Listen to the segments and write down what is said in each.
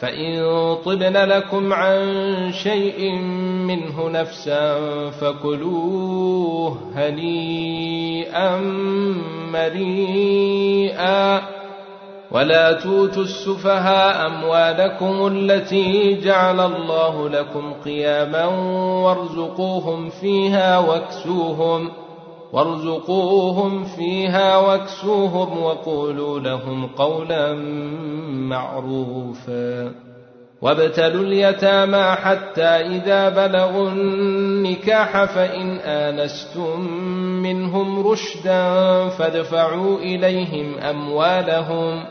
فإن طبن لكم عن شيء منه نفسا فكلوه هنيئا مريئا ولا توتوا السفهاء أموالكم التي جعل الله لكم قياما وارزقوهم فيها واكسوهم ۖ وارزقوهم فيها واكسوهم وقولوا لهم قولا معروفا. وابتلوا اليتامى حتى إذا بلغوا النكاح فإن آنستم منهم رشدا فادفعوا إليهم أموالهم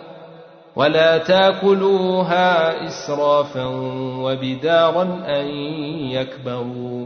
ولا تاكلوها إسرافا وبدارا أن يكبروا.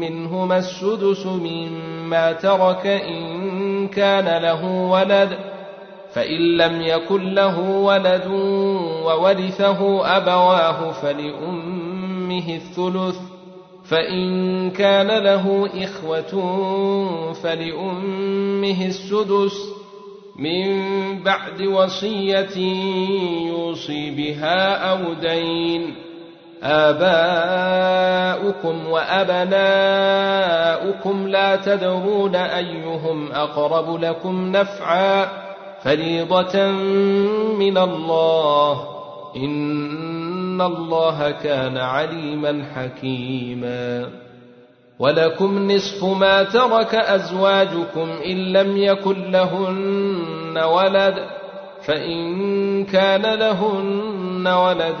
منهما السدس مما ترك إن كان له ولد فإن لم يكن له ولد وورثه أبواه فلأمه الثلث فإن كان له إخوة فلأمه السدس من بعد وصية يوصي بها أو دين. آباؤكم وأبناؤكم لا تدرون أيهم أقرب لكم نفعا فريضة من الله. إن الله كان عليما حكيما. ولكم نصف ما ترك أزواجكم إن لم يكن لهن ولد فإن كان لهن ولد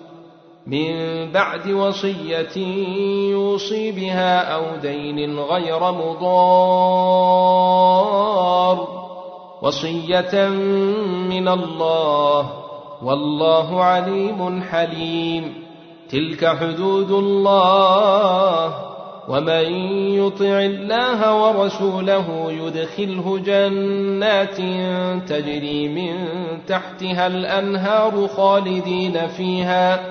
من بعد وصية يوصي بها أو دين غير مضار وصية من الله والله عليم حليم تلك حدود الله ومن يطع الله ورسوله يدخله جنات تجري من تحتها الأنهار خالدين فيها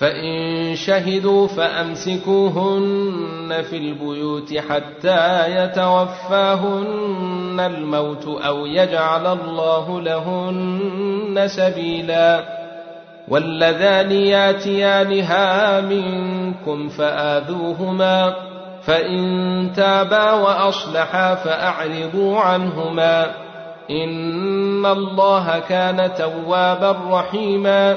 فإن شهدوا فأمسكوهن في البيوت حتى يتوفاهن الموت أو يجعل الله لهن سبيلا واللذان ياتيانها منكم فآذوهما فإن تابا وأصلحا فأعرضوا عنهما إن الله كان توابا رحيما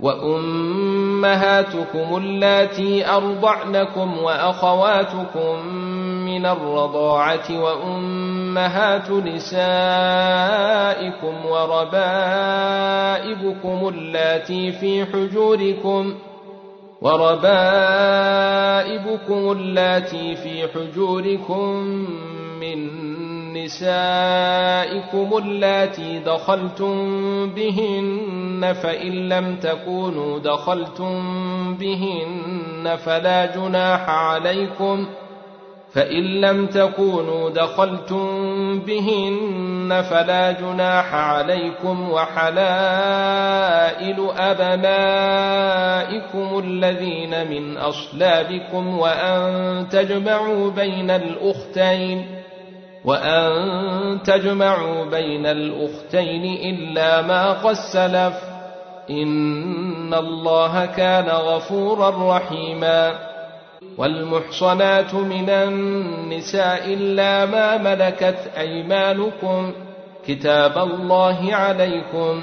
وأمهاتكم اللاتي أرضعنكم وأخواتكم من الرضاعة وأمهاتكم أمهات نسائكم وربائبكم اللاتي في حجوركم وربائبكم اللاتي في حجوركم من نسائكم اللاتي دخلتم بهن فإن لم تكونوا دخلتم بهن فلا جناح عليكم فإن لم تكونوا دخلتم بهن فلا جناح عليكم وحلائل أبنائكم الذين من أصلابكم وأن تجمعوا بين الأختين وأن تجمعوا بين الأختين إلا ما قد سلف. إن الله كان غفورا رحيما. والمحصنات من النساء إلا ما ملكت أيمانكم. كتاب الله عليكم.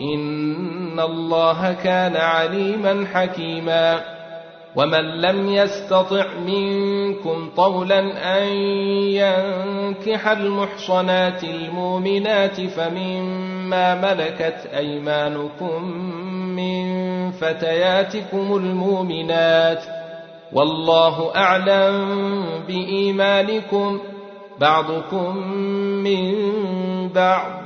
إن الله كان عليما حكيما ومن لم يستطع منكم طولا أن ينكح المحصنات المؤمنات فمما ملكت أيمانكم من فتياتكم المؤمنات والله أعلم بإيمانكم بعضكم من بعض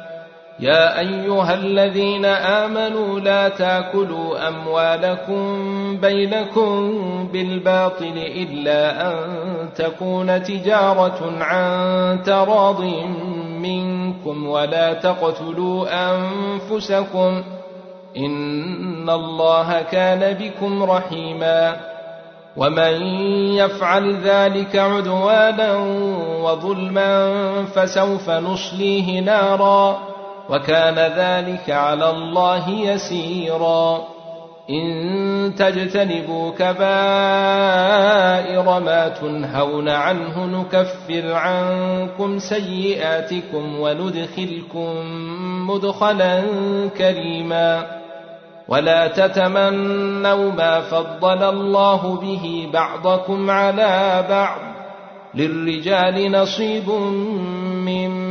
يا أيها الذين آمنوا لا تأكلوا أموالكم بينكم بالباطل إلا أن تكون تجارة عن تراض منكم ولا تقتلوا أنفسكم إن الله كان بكم رحيما ومن يفعل ذلك عدوانا وظلما فسوف نصليه نارا وكان ذلك على الله يسيرا. إن تجتنبوا كبائر ما تنهون عنه نكفر عنكم سيئاتكم وندخلكم مدخلا كريما. ولا تتمنوا ما فضل الله به بعضكم على بعض. للرجال نصيب مما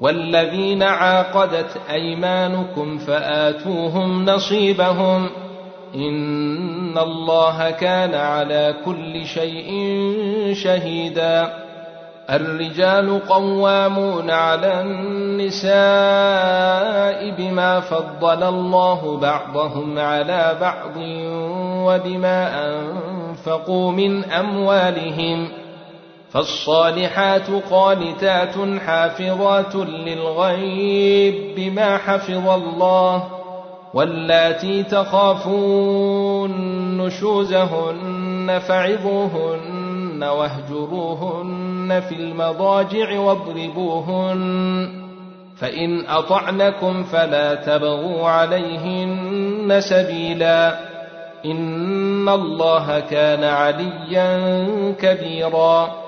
والذين عاقدت أيمانكم فآتوهم نصيبهم إن الله كان على كل شيء شهيدا الرجال قوامون على النساء بما فضل الله بعضهم على بعض وبما أنفقوا من أموالهم فالصالحات قانتات حافظات للغيب بما حفظ الله واللاتي تخافون نشوزهن فعظوهن واهجروهن في المضاجع واضربوهن فإن أطعنكم فلا تبغوا عليهن سبيلا إن الله كان عليا كبيرا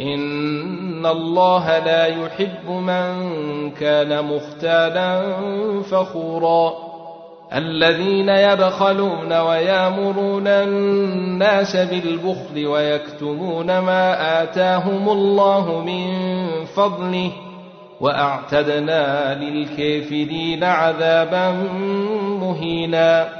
إن الله لا يحب من كان مختالا فخورا الذين يبخلون ويامرون الناس بالبخل ويكتمون ما آتاهم الله من فضله واعتدنا للكافرين عذابا مهينا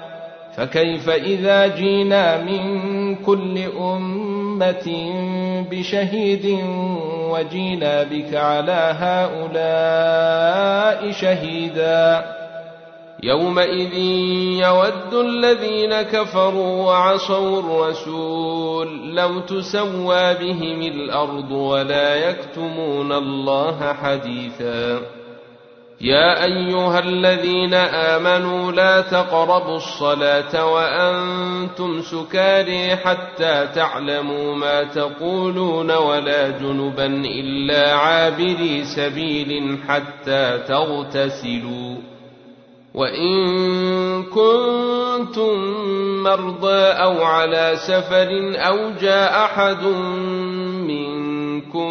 فكيف إذا جينا من كل أمة بشهيد وجينا بك على هؤلاء شهيدا؟ يومئذ يود الذين كفروا وعصوا الرسول لو تسوى بهم الأرض ولا يكتمون الله حديثا. يا أيها الذين آمنوا لا تقربوا الصلاة وأنتم سكاري حتى تعلموا ما تقولون ولا جنبا إلا عابري سبيل حتى تغتسلوا وإن كنتم مرضى أو على سفر أو جاء أحد منكم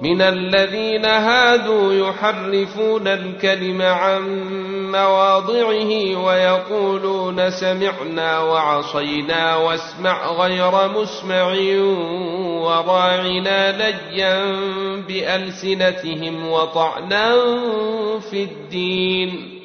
من الذين هادوا يحرفون الكلم عن مواضعه ويقولون سمعنا وعصينا واسمع غير مسمع وراعنا ليا بألسنتهم وطعنا في الدين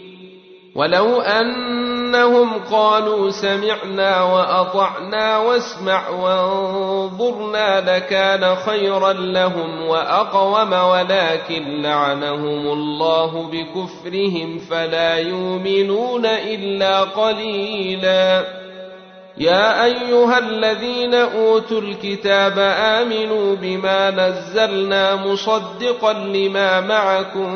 ولو أنهم قالوا سمعنا وأطعنا واسمع وانظرنا لكان خيرا لهم وأقوم ولكن لعنهم الله بكفرهم فلا يؤمنون إلا قليلاً. يا أيها الذين أوتوا الكتاب آمنوا بما نزلنا مصدقا لما معكم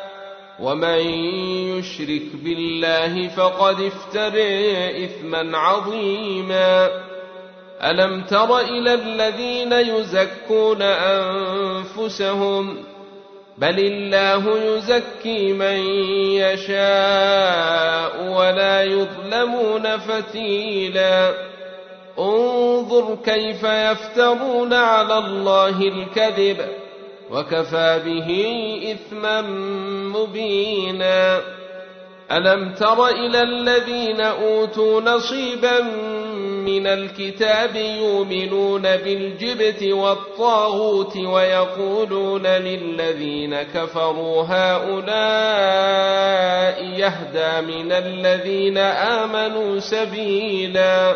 ومن يشرك بالله فقد افتري إثما عظيما. ألم تر إلى الذين يزكون أنفسهم ؟ بل الله يزكي من يشاء ولا يظلمون فتيلا. انظر كيف يفترون على الله الكذب. وكفى به إثما مبينا. ألم تر إلى الذين أوتوا نصيبا من الكتاب يؤمنون بالجبت والطاغوت ويقولون للذين كفروا هؤلاء يهدى من الذين آمنوا سبيلا.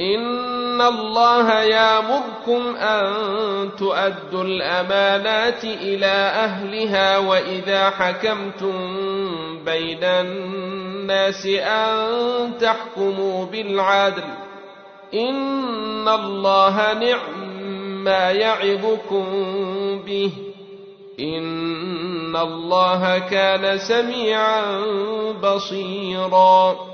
إن الله يامركم أن تؤدوا الأمانات إلى أهلها وإذا حكمتم بين الناس أن تحكموا بالعدل إن الله نعم ما يعظكم به إن الله كان سميعا بصيراً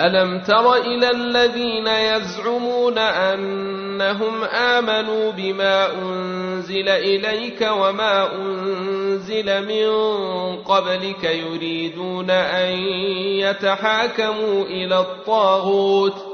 ألم تر إلى الذين يزعمون أنهم آمنوا بما أنزل إليك وما أنزل من قبلك يريدون أن يتحاكموا إلى الطاغوت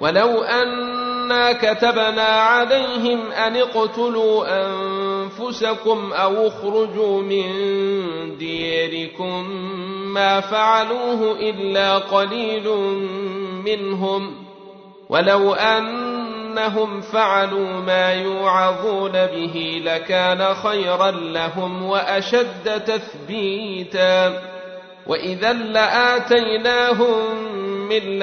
ولو أنا كتبنا عليهم أن اقتلوا أنفسكم أو اخرجوا من ديركم ما فعلوه إلا قليل منهم ولو أنهم فعلوا ما يوعظون به لكان خيرا لهم وأشد تثبيتا وإذا لآتيناهم من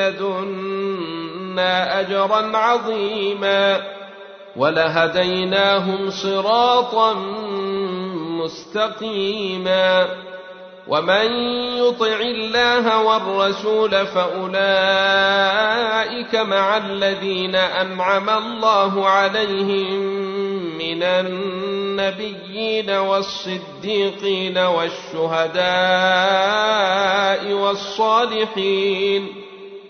أجرا عظيما ولهديناهم صراطا مستقيما ومن يطع الله والرسول فأولئك مع الذين أنعم الله عليهم من النبيين والصديقين والشهداء والصالحين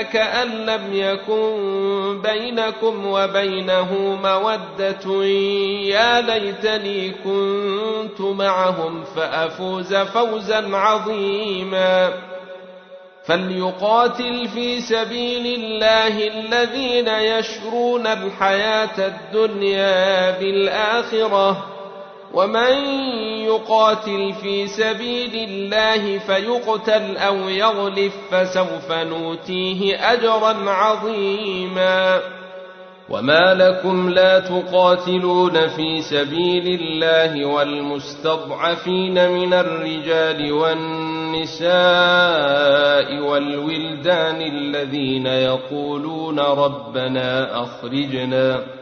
كأن لم يكن بينكم وبينه مودة. يا ليتني كنت معهم فأفوز فوزا عظيما. فليقاتل في سبيل الله الذين يشرون الحياة الدنيا بالآخرة. ومن يقاتل في سبيل الله فيقتل أو يغلف فسوف نوتيه أجرا عظيما. وما لكم لا تقاتلون في سبيل الله والمستضعفين من الرجال والنساء والولدان الذين يقولون ربنا أخرجنا.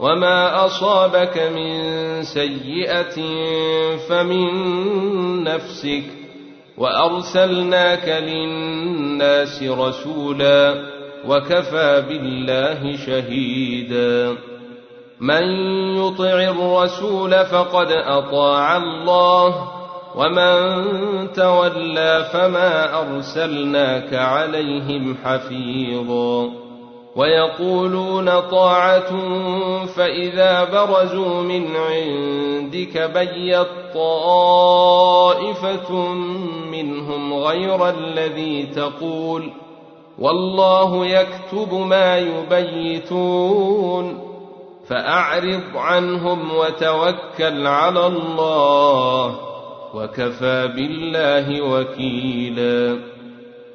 وما أصابك من سيئة فمن نفسك وأرسلناك للناس رسولا وكفى بالله شهيدا من يطع الرسول فقد أطاع الله ومن تولى فما أرسلناك عليهم حفيظا ويقولون طاعة فإذا برزوا من عندك بيت طائفة منهم غير الذي تقول والله يكتب ما يبيتون فأعرض عنهم وتوكل على الله وكفى بالله وكيلاً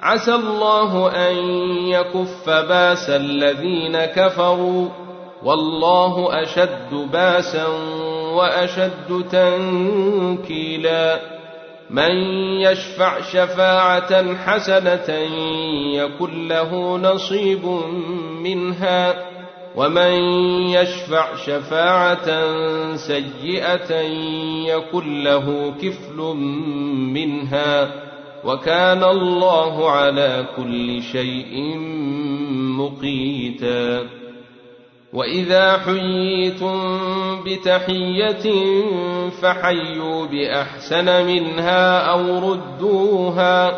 عسى الله أن يكف بأس الذين كفروا والله أشد بأسا وأشد تنكيلا من يشفع شفاعة حسنة يكن له نصيب منها ومن يشفع شفاعة سيئة يكن له كفل منها وكان الله على كل شيء مقيتا. وإذا حييتم بتحية فحيوا بأحسن منها أو ردوها.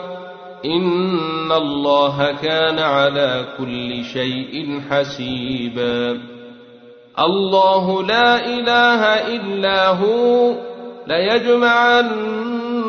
إن الله كان على كل شيء حسيبا. الله لا إله إلا هو. ليجمعن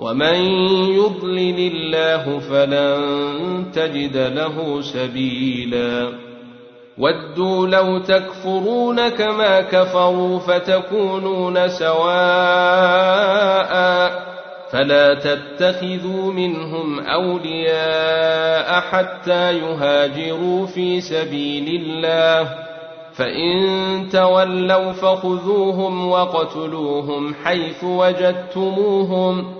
ومن يضلل الله فلن تجد له سبيلا ودوا لو تكفرون كما كفروا فتكونون سواء فلا تتخذوا منهم اولياء حتى يهاجروا في سبيل الله فان تولوا فخذوهم وقتلوهم حيث وجدتموهم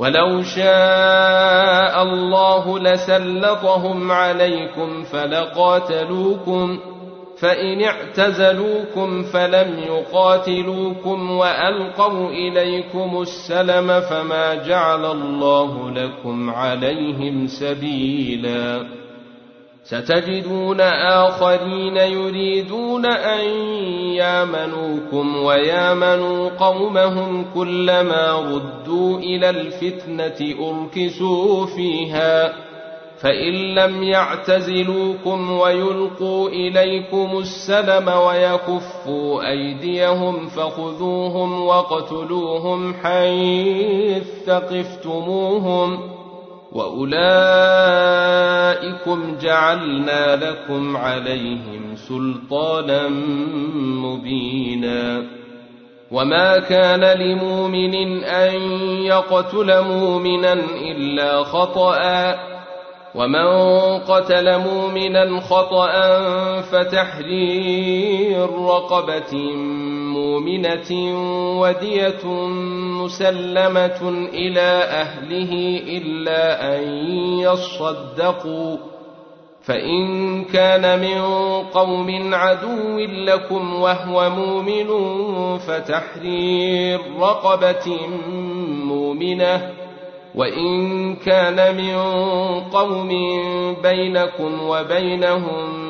ولو شاء الله لسلطهم عليكم فلقاتلوكم فإن اعتزلوكم فلم يقاتلوكم وألقوا إليكم السلم فما جعل الله لكم عليهم سبيلا ستجدون آخرين يريدون أن يامنوكم ويامنوا قومهم كلما ردوا إلى الفتنة أركسوا فيها فإن لم يعتزلوكم ويلقوا إليكم السلم ويكفوا أيديهم فخذوهم واقتلوهم حيث ثقفتموهم واولئكم جعلنا لكم عليهم سلطانا مبينا وما كان لمؤمن ان يقتل مؤمنا الا خطأ ومن قتل مؤمنا خطأ فتحرير رقبة مؤمنة ودية مسلمة إلى أهله إلا أن يصدقوا فإن كان من قوم عدو لكم وهو مؤمن فتحرير رقبة مؤمنة وإن كان من قوم بينكم وبينهم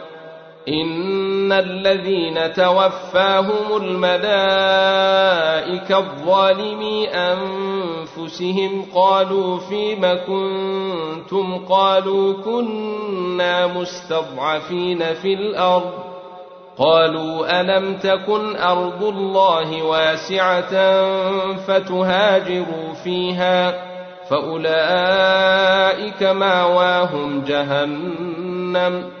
ان الذين توفاهم الملائكه الظالمي انفسهم قالوا فيم كنتم قالوا كنا مستضعفين في الأرض قالوا الم تكن ارض الله واسعه فتهاجروا فيها فاولئك ماواهم جهنم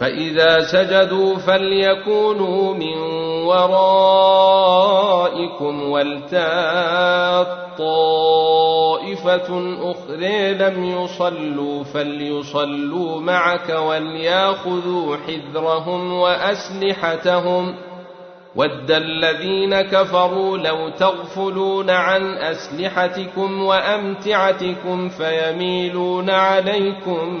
فإذا سجدوا فليكونوا من ورائكم ولتات طائفة أخرى لم يصلوا فليصلوا معك وليأخذوا حذرهم وأسلحتهم ۖ ود الذين كفروا لو تغفلون عن أسلحتكم وأمتعتكم فيميلون عليكم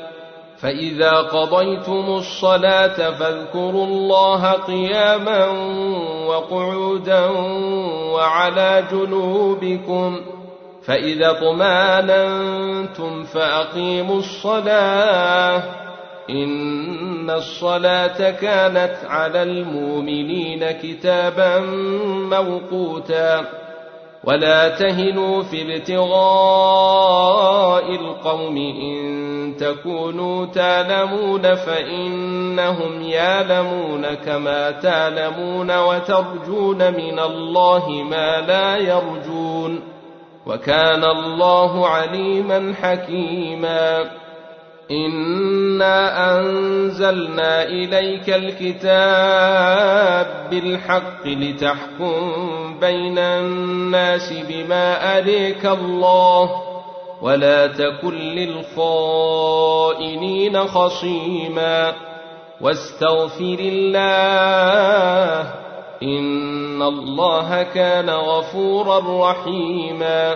فإذا قضيتم الصلاة فاذكروا الله قياما وقعودا وعلى جنوبكم فإذا اطمأننتم فأقيموا الصلاة إن الصلاة كانت على المؤمنين كتابا موقوتا ولا تهنوا في ابتغاء القوم إن تكونوا تعلمون فإنهم يعلمون كما تعلمون وترجون من الله ما لا يرجون وكان الله عليما حكيما انا انزلنا اليك الكتاب بالحق لتحكم بين الناس بما اريك الله ولا تكن للخائنين خصيما واستغفر الله ان الله كان غفورا رحيما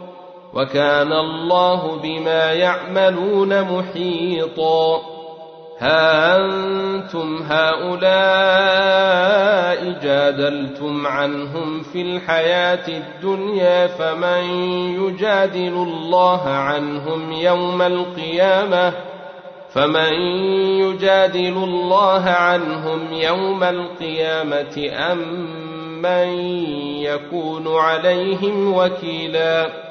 وكان الله بما يعملون محيطا. ها أنتم هؤلاء جادلتم عنهم في الحياة الدنيا فمن يجادل الله عنهم يوم القيامة؟ فمن يجادل الله عنهم يوم القيامة أم من يكون عليهم وكيلا؟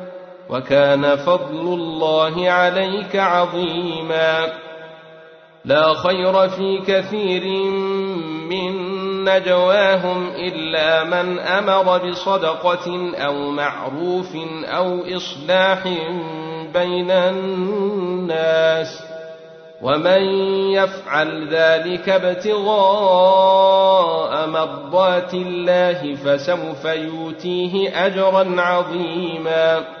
وكان فضل الله عليك عظيما. لا خير في كثير من نجواهم إلا من أمر بصدقة أو معروف أو إصلاح بين الناس. ومن يفعل ذلك ابتغاء مرضات الله فسوف يؤتيه أجرا عظيما.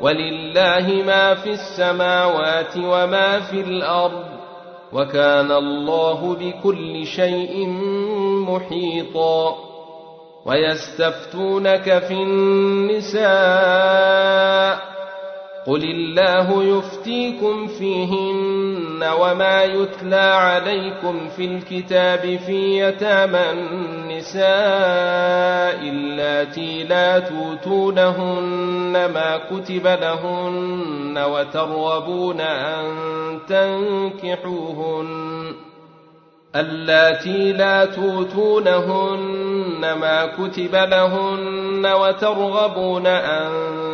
ولله ما في السماوات وما في الأرض وكان الله بكل شيء محيطا ويستفتونك في النساء قل الله يفتيكم فيهن وما يتلى عليكم في الكتاب في يتامى النساء اللاتي لا توتونهن ما كتب لهن وترغبون أن تنكحوهن اللاتي لا توتونهن ما كتب لهن وترغبون أن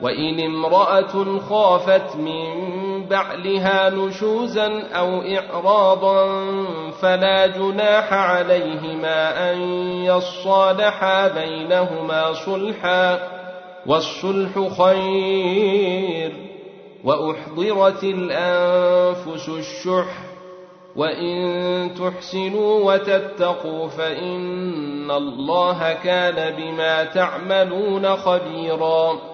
وإن امرأة خافت من بعلها نشوزا أو إعراضا فلا جناح عليهما أن يصالحا بينهما صلحا والصلح خير وأحضرت الأنفس الشح وإن تحسنوا وتتقوا فإن الله كان بما تعملون خبيراً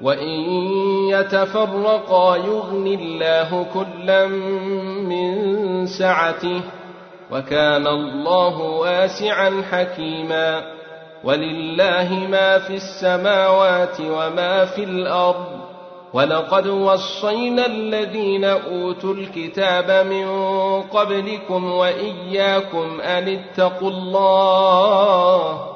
وإن يتفرقا يغني الله كلا من سعته وكان الله واسعا حكيما ولله ما في السماوات وما في الأرض ولقد وصينا الذين أوتوا الكتاب من قبلكم وإياكم أن اتقوا الله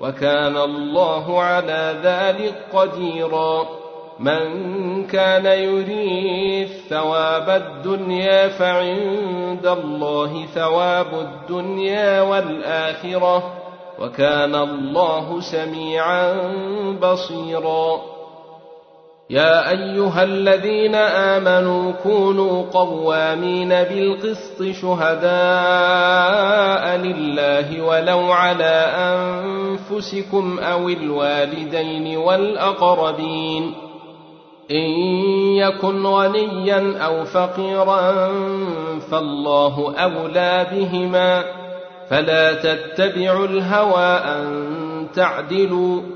وكان الله على ذلك قديرا. من كان يريد ثواب الدنيا فعند الله ثواب الدنيا والآخرة. وكان الله سميعا بصيرا. يا أيها الذين آمنوا كونوا قوامين بالقسط شهداء لله ولو على أنفسكم أو الوالدين والأقربين. إن يكن غنيا أو فقيرا فالله أولى بهما. فلا تتبعوا الهوى أن تعدلوا.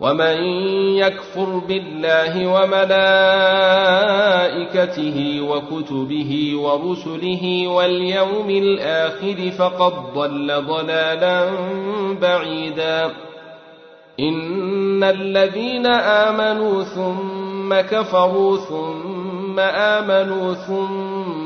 ومن يكفر بالله وملائكته وكتبه ورسله واليوم الآخر فقد ضل ضلالا بعيدا. إن الذين آمنوا ثم كفروا ثم آمنوا ثم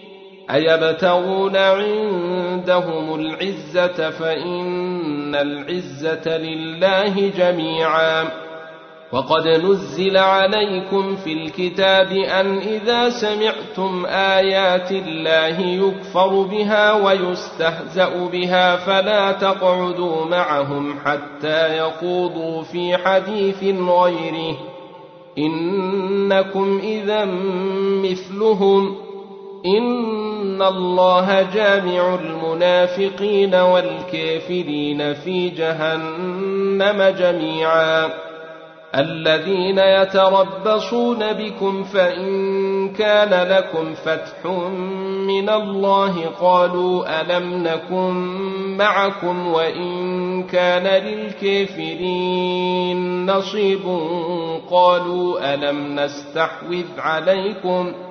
أيبتغون عندهم العزة فإن العزة لله جميعا. وقد نزل عليكم في الكتاب أن إذا سمعتم آيات الله يكفر بها ويستهزأ بها فلا تقعدوا معهم حتى يخوضوا في حديث غيره. إنكم اذا مثلهم. إن الله جامع المنافقين والكافرين في جهنم جميعا الذين يتربصون بكم فإن كان لكم فتح من الله قالوا ألم نكن معكم وإن كان للكافرين نصيب قالوا ألم نستحوذ عليكم ۖ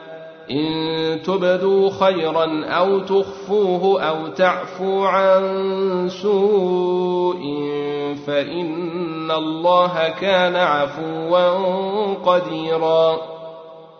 إن تبدوا خيرا أو تخفوه أو تعفو عن سوء فإن الله كان عفوا قديرا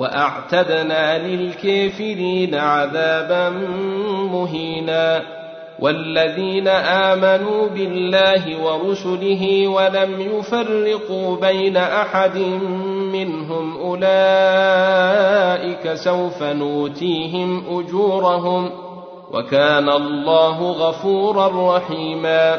وأعتدنا للكافرين عذابا مهينا والذين آمنوا بالله ورسله ولم يفرقوا بين أحد منهم أولئك سوف نوتيهم أجورهم وكان الله غفورا رحيما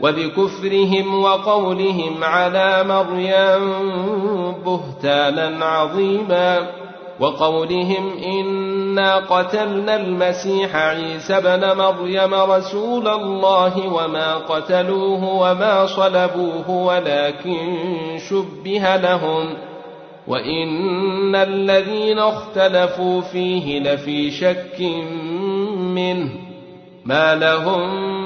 وبكفرهم وقولهم على مريم بهتانا عظيما وقولهم إنا قتلنا المسيح عيسى بن مريم رسول الله وما قتلوه وما صلبوه ولكن شبه لهم وإن الذين اختلفوا فيه لفي شك منه ما لهم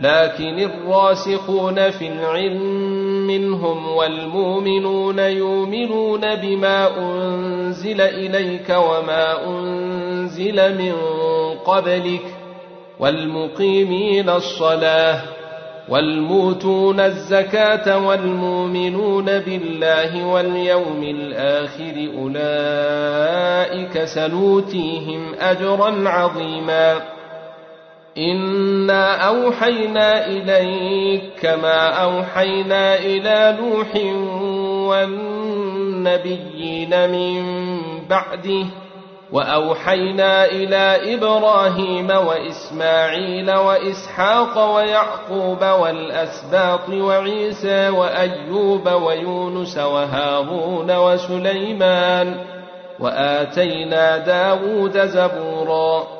لكن الراسخون في العلم منهم والمؤمنون يؤمنون بما أنزل إليك وما أنزل من قبلك والمقيمين الصلاة والموتون الزكاة والمؤمنون بالله واليوم الآخر أولئك سنوتيهم أجرا عظيما إنا أوحينا إليك كما أوحينا إلى نوح والنبيين من بعده واوحينا إلى إبراهيم واسماعيل واسحاق ويعقوب والاسباط وعيسى وايوب ويونس وهارون وسليمان واتينا داود زبورا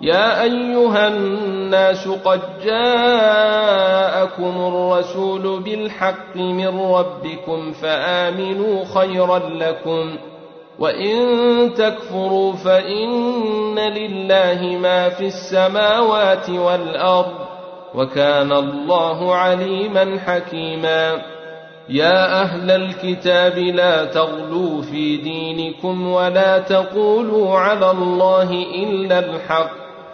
يا أيها الناس قد جاءكم الرسول بالحق من ربكم فآمنوا خيرا لكم وإن تكفروا فإن لله ما في السماوات والأرض وكان الله عليما حكيما يا أهل الكتاب لا تغلوا في دينكم ولا تقولوا على الله إلا الحق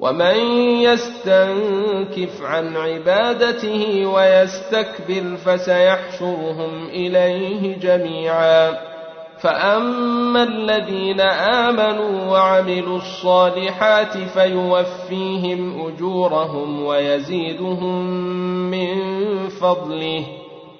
ومن يستنكف عن عبادته ويستكبر فسيحشرهم إليه جميعا. فأما الذين آمنوا وعملوا الصالحات فيوفيهم أجورهم ويزيدهم من فضله.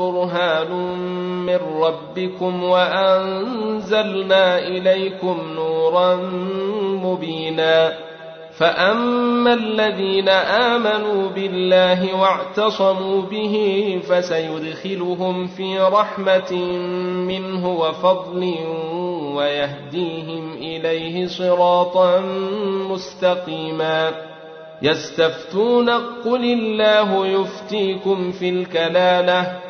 برهان من ربكم وأنزلنا إليكم نورا مبينا. فأما الذين آمنوا بالله واعتصموا به فسيدخلهم في رحمة منه وفضل ويهديهم إليه صراطا مستقيما. يستفتون قل الله يفتيكم في الكلالة